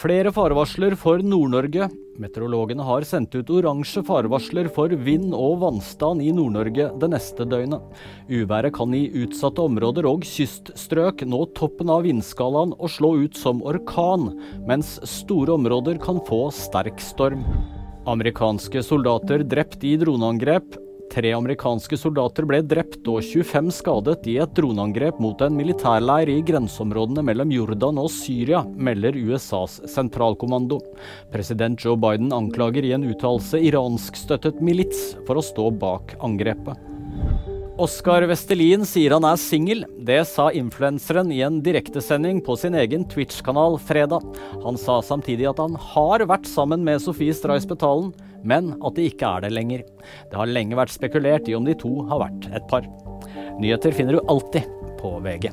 Flere farevarsler for Nord-Norge. Meteorologene har sendt ut oransje farevarsler for vind og vannstand i Nord-Norge det neste døgnet. Uværet kan i utsatte områder og kyststrøk nå toppen av vindskalaen og slå ut som orkan, mens store områder kan få sterk storm. Amerikanske soldater drept i droneangrep. Tre amerikanske soldater ble drept og 25 skadet i et droneangrep mot en militærleir i grenseområdene mellom Jordan og Syria, melder USAs sentralkommando. President Joe Biden anklager i en uttalelse iranskstøttet milits for å stå bak angrepet. Oskar Vestelin sier han er singel. Det sa influenseren i en direktesending på sin egen Twitch-kanal fredag. Han sa samtidig at han har vært sammen med Sofie Stray Spetalen, men at de ikke er det lenger. Det har lenge vært spekulert i om de to har vært et par. Nyheter finner du alltid på VG.